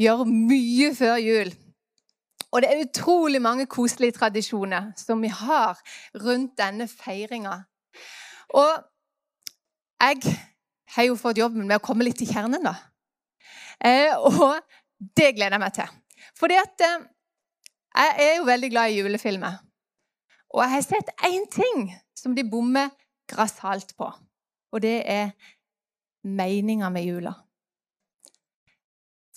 gjør mye før jul. Og det er utrolig mange koselige tradisjoner som vi har rundt denne feiringa. Og jeg har jo fått jobben med å komme litt til kjernen, da. Eh, og det gleder jeg meg til. Fordi at eh, jeg er jo veldig glad i julefilmer. Og jeg har sett én ting som de bommer grassat på. Og det er meninga med jula.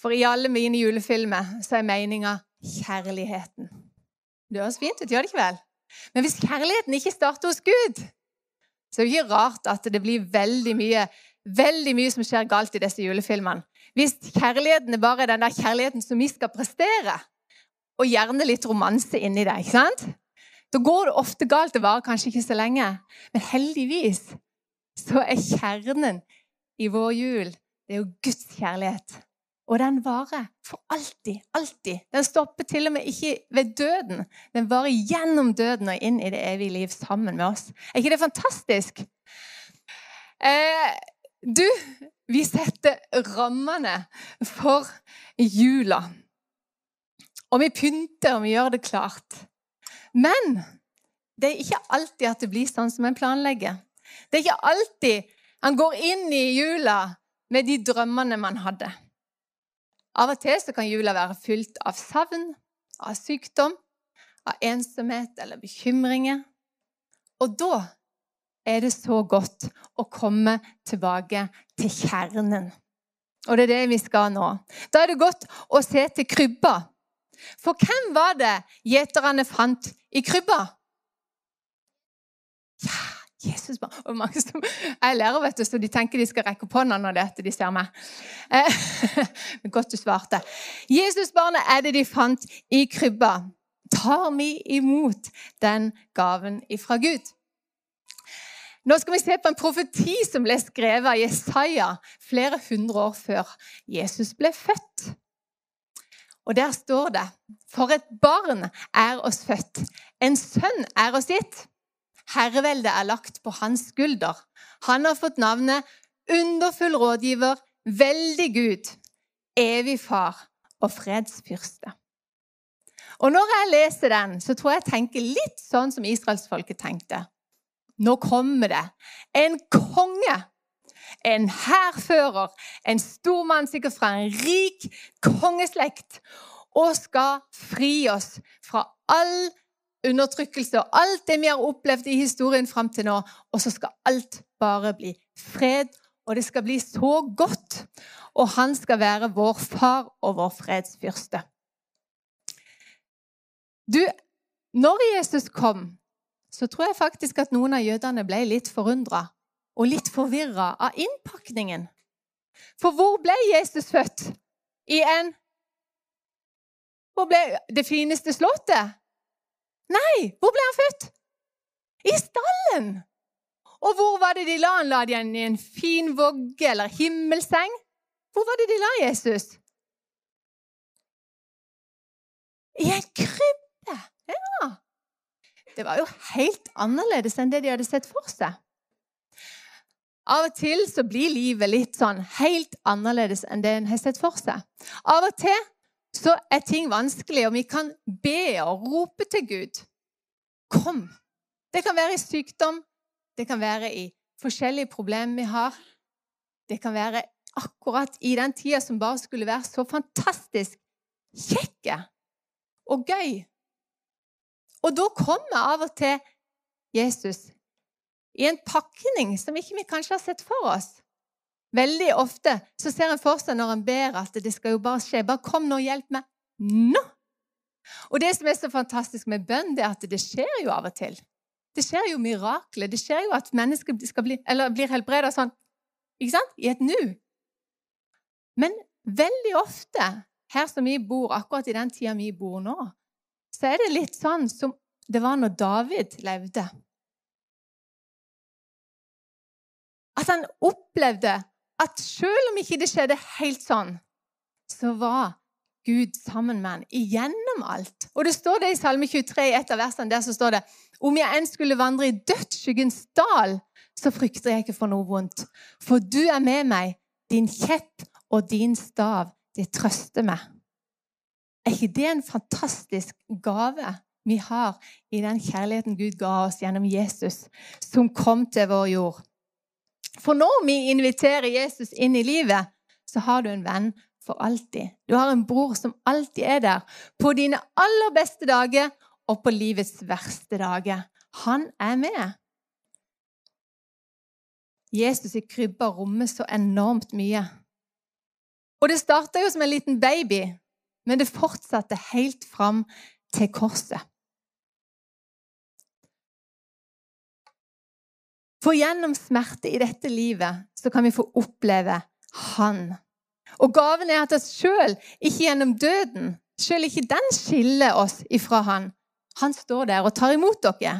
For i alle mine julefilmer så er meninga kjærligheten. Det høres fint ut, gjør det ikke vel? Men hvis kjærligheten ikke starter hos Gud, så er det ikke rart at det blir veldig mye, veldig mye som skjer galt i disse julefilmene. Hvis kjærligheten er bare den der kjærligheten som vi skal prestere, og gjerne litt romanse inni det, ikke sant? Da går det ofte galt. Det varer kanskje ikke så lenge. Men heldigvis så er kjernen i vår jul det er jo Guds kjærlighet. Og den varer for alltid. Alltid. Den stopper til og med ikke ved døden. Den varer gjennom døden og inn i det evige liv sammen med oss. Er ikke det fantastisk? Eh, du, vi setter rammene for jula. Og vi pynter, og vi gjør det klart. Men det er ikke alltid at det blir sånn som en planlegger. Det er ikke alltid han går inn i jula med de drømmene man hadde. Av og til kan jula være fylt av savn, av sykdom, av ensomhet eller bekymringer. Og da er det så godt å komme tilbake til kjernen. Og det er det vi skal nå. Da er det godt å se til krybba. For hvem var det gjeterne fant i krybba? Ja, Jesus. Og mange som, jeg er lærer, vet du, så de tenker de skal rekke opp hånda når det de ser meg. Eh, godt du svarte. Jesusbarnet er det de fant i krybba. Tar vi imot den gaven ifra Gud? Nå skal vi se på en profeti som ble skrevet av Jesaja flere hundre år før Jesus ble født. Og der står det For et barn er oss født, en sønn er oss gitt. Herreveldet er lagt på hans skulder. Han har fått navnet Underfull rådgiver, veldig Gud, evig far og fredsfyrste. Og Når jeg leser den, så tror jeg jeg tenker litt sånn som israelsfolket tenkte. Nå kommer det en konge, en hærfører, en stormann sikkert fra en rik kongeslekt, og skal fri oss fra all undertrykkelse og alt det vi har opplevd i historien fram til nå. Og så skal alt bare bli fred, og det skal bli så godt. Og han skal være vår far og vår fredsfyrste. Du, når Jesus kom, så tror jeg faktisk at noen av jødene ble litt forundra og litt forvirra av innpakningen. For hvor ble Jesus født? I en Hvor ble det fineste slottet? Nei, hvor ble han født? I stallen! Og hvor var det de la han? La de han i en fin vogge eller himmelseng? Hvor var det de la Jesus? I en krybbe! Ja. Det var jo helt annerledes enn det de hadde sett for seg. Av og til så blir livet litt sånn helt annerledes enn det en har sett for seg. Av og til så er ting vanskelig, og vi kan be og rope til Gud. Kom! Det kan være i sykdom, det kan være i forskjellige problemer vi har. Det kan være akkurat i den tida som bare skulle være så fantastisk kjekke og gøy. Og da kommer av og til Jesus i en pakning som ikke vi kanskje har sett for oss. Veldig ofte så ser en for seg når en ber, at det skal jo bare skje. Bare kom nå og hjelp meg nå! Og det som er så fantastisk med bønn, det er at det skjer jo av og til. Det skjer jo mirakler. Det skjer jo at mennesker bli, blir helbreda sånn ikke sant? i et nu. Men veldig ofte, her som vi bor, akkurat i den tida vi bor nå, så er det litt sånn som det var når David levde. At han opplevde at selv om ikke det skjedde helt sånn, så var Gud sammen med han igjennom alt. Og det står det i Salme 23, i et av versene der så står det om jeg enn skulle vandre i dødsskyggens dal, så frykter jeg ikke for noe vondt. For du er med meg, din kjepp og din stav, det trøster meg. Er ikke det en fantastisk gave vi har i den kjærligheten Gud ga oss gjennom Jesus, som kom til vår jord? For når vi inviterer Jesus inn i livet, så har du en venn for alltid. Du har en bror som alltid er der, på dine aller beste dager og på livets verste dager. Han er med. Jesus i krybba rommer så enormt mye. Og det starta jo som en liten baby, men det fortsatte helt fram til korset. For gjennom smerte i dette livet så kan vi få oppleve Han. Og gaven er at oss sjøl, ikke gjennom døden, sjøl ikke den skiller oss ifra Han. Han står der og tar imot dere.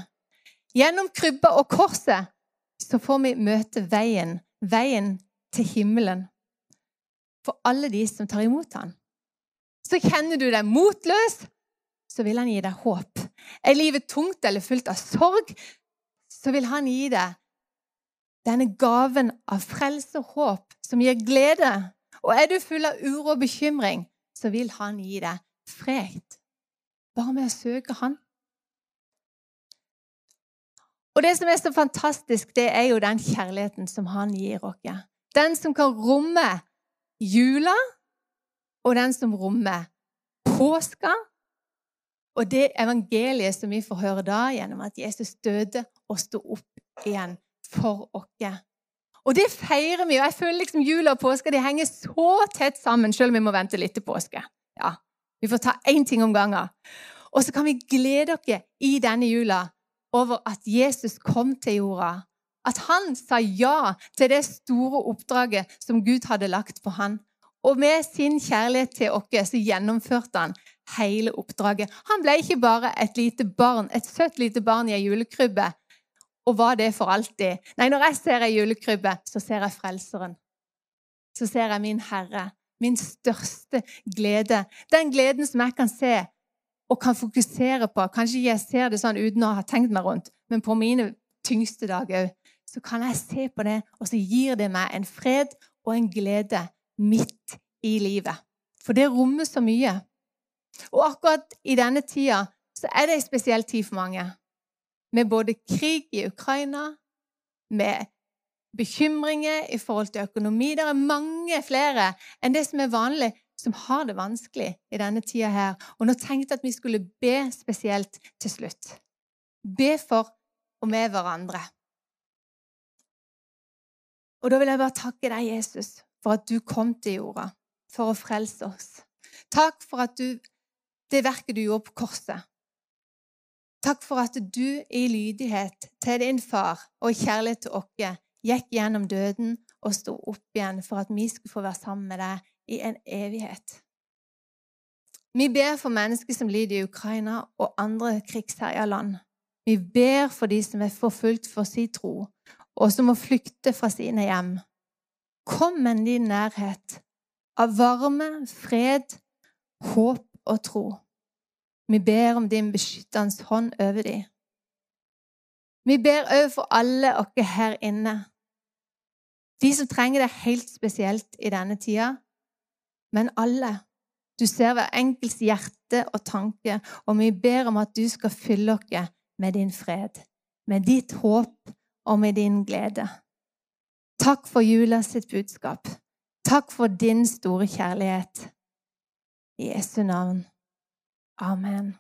Gjennom krybba og korset så får vi møte veien, veien til himmelen, for alle de som tar imot han. Så kjenner du deg motløs, så vil han gi deg håp. Er livet tungt eller fullt av sorg, så vil han gi deg denne gaven av frelse og håp som gir glede. Og er du full av uro og bekymring, så vil han gi deg fred. Bare med å søke han. Og det som er så fantastisk, det er jo den kjærligheten som han gir oss. Den som kan romme jula, og den som rommer påska. Og det evangeliet som vi får høre da, gjennom at Jesus døde og sto opp igjen for oss. Og det feirer vi. og Jeg føler liksom jula og påska de henger så tett sammen, selv om vi må vente litt til påske. Ja, Vi får ta én ting om gangen. Og så kan vi glede oss i denne jula over at Jesus kom til jorda. At han sa ja til det store oppdraget som Gud hadde lagt på han. Og med sin kjærlighet til oss så gjennomførte han hele oppdraget. Han ble ikke bare et lite barn, et søtt lite barn i ei julekrybbe. Og var det for alltid. Nei, når jeg ser ei julekrybbe, så ser jeg Frelseren. Så ser jeg min Herre. Min største glede. Den gleden som jeg kan se og kan fokusere på Kanskje jeg ser det sånn uten å ha tenkt meg rundt, men på mine tyngste dager så kan jeg se på det, og så gir det meg en fred og en glede midt i livet. For det rommer så mye. Og akkurat i denne tida så er det en spesiell tid for mange. Med både krig i Ukraina, med bekymringer i forhold til økonomi. Det er mange flere enn det som er vanlig som har det vanskelig i denne tida her. Og nå tenkte jeg at vi skulle be spesielt til slutt. Be for og med hverandre. Og da vil jeg bare takke deg, Jesus, for at du kom til jorda for å frelse oss. Takk for at du, det verket du gjorde på korset. Takk for at du i lydighet til din far og i kjærlighet til oss gikk gjennom døden og sto opp igjen for at vi skulle få være sammen med deg i en evighet. Vi ber for mennesker som lider i Ukraina og andre krigsherja land. Vi ber for de som er forfulgt for sin tro, og som må flykte fra sine hjem. Kom med din nærhet av varme, fred, håp og tro. Vi ber om din beskyttende hånd over dem. Vi ber òg for alle oss her inne, de som trenger det helt spesielt i denne tida, men alle. Du ser hver enkelts hjerte og tanke, og vi ber om at du skal fylle oss med din fred, med ditt håp og med din glede. Takk for jula sitt budskap. Takk for din store kjærlighet. I Jesu navn. Oh, Amen.